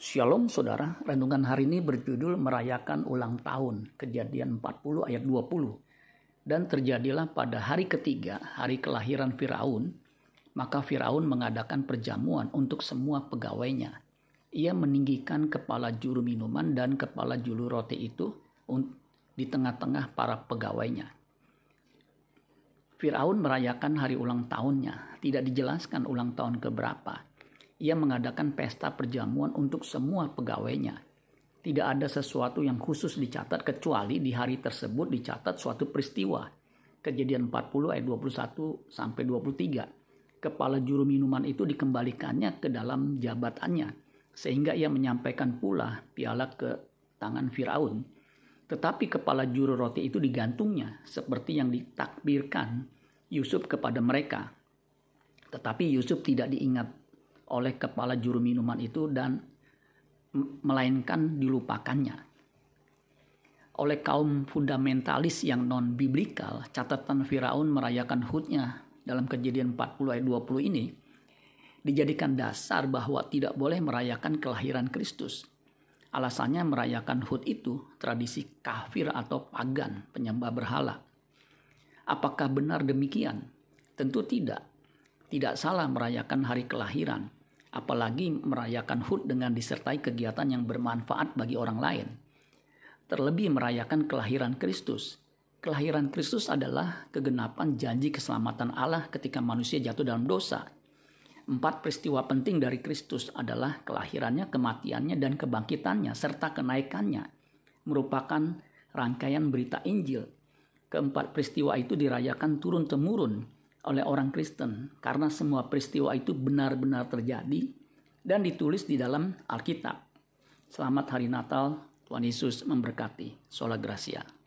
Shalom saudara, renungan hari ini berjudul merayakan ulang tahun kejadian 40 ayat 20. Dan terjadilah pada hari ketiga, hari kelahiran Firaun, maka Firaun mengadakan perjamuan untuk semua pegawainya. Ia meninggikan kepala juru minuman dan kepala juru roti itu di tengah-tengah para pegawainya. Firaun merayakan hari ulang tahunnya, tidak dijelaskan ulang tahun keberapa ia mengadakan pesta perjamuan untuk semua pegawainya. Tidak ada sesuatu yang khusus dicatat kecuali di hari tersebut dicatat suatu peristiwa. Kejadian 40 ayat 21 sampai 23. Kepala juru minuman itu dikembalikannya ke dalam jabatannya sehingga ia menyampaikan pula piala ke tangan Firaun. Tetapi kepala juru roti itu digantungnya seperti yang ditakbirkan Yusuf kepada mereka. Tetapi Yusuf tidak diingat oleh kepala juru minuman itu dan melainkan dilupakannya. Oleh kaum fundamentalis yang non-biblikal, catatan Firaun merayakan hutnya dalam kejadian 40 ayat 20 ini dijadikan dasar bahwa tidak boleh merayakan kelahiran Kristus. Alasannya merayakan hut itu tradisi kafir atau pagan, penyembah berhala. Apakah benar demikian? Tentu tidak. Tidak salah merayakan hari kelahiran, apalagi merayakan HUT dengan disertai kegiatan yang bermanfaat bagi orang lain. Terlebih merayakan kelahiran Kristus. Kelahiran Kristus adalah kegenapan janji keselamatan Allah ketika manusia jatuh dalam dosa. Empat peristiwa penting dari Kristus adalah kelahirannya, kematiannya, dan kebangkitannya, serta kenaikannya, merupakan rangkaian berita Injil. Keempat peristiwa itu dirayakan turun-temurun oleh orang Kristen karena semua peristiwa itu benar-benar terjadi dan ditulis di dalam Alkitab. Selamat hari Natal, Tuhan Yesus memberkati. Sola Gracia.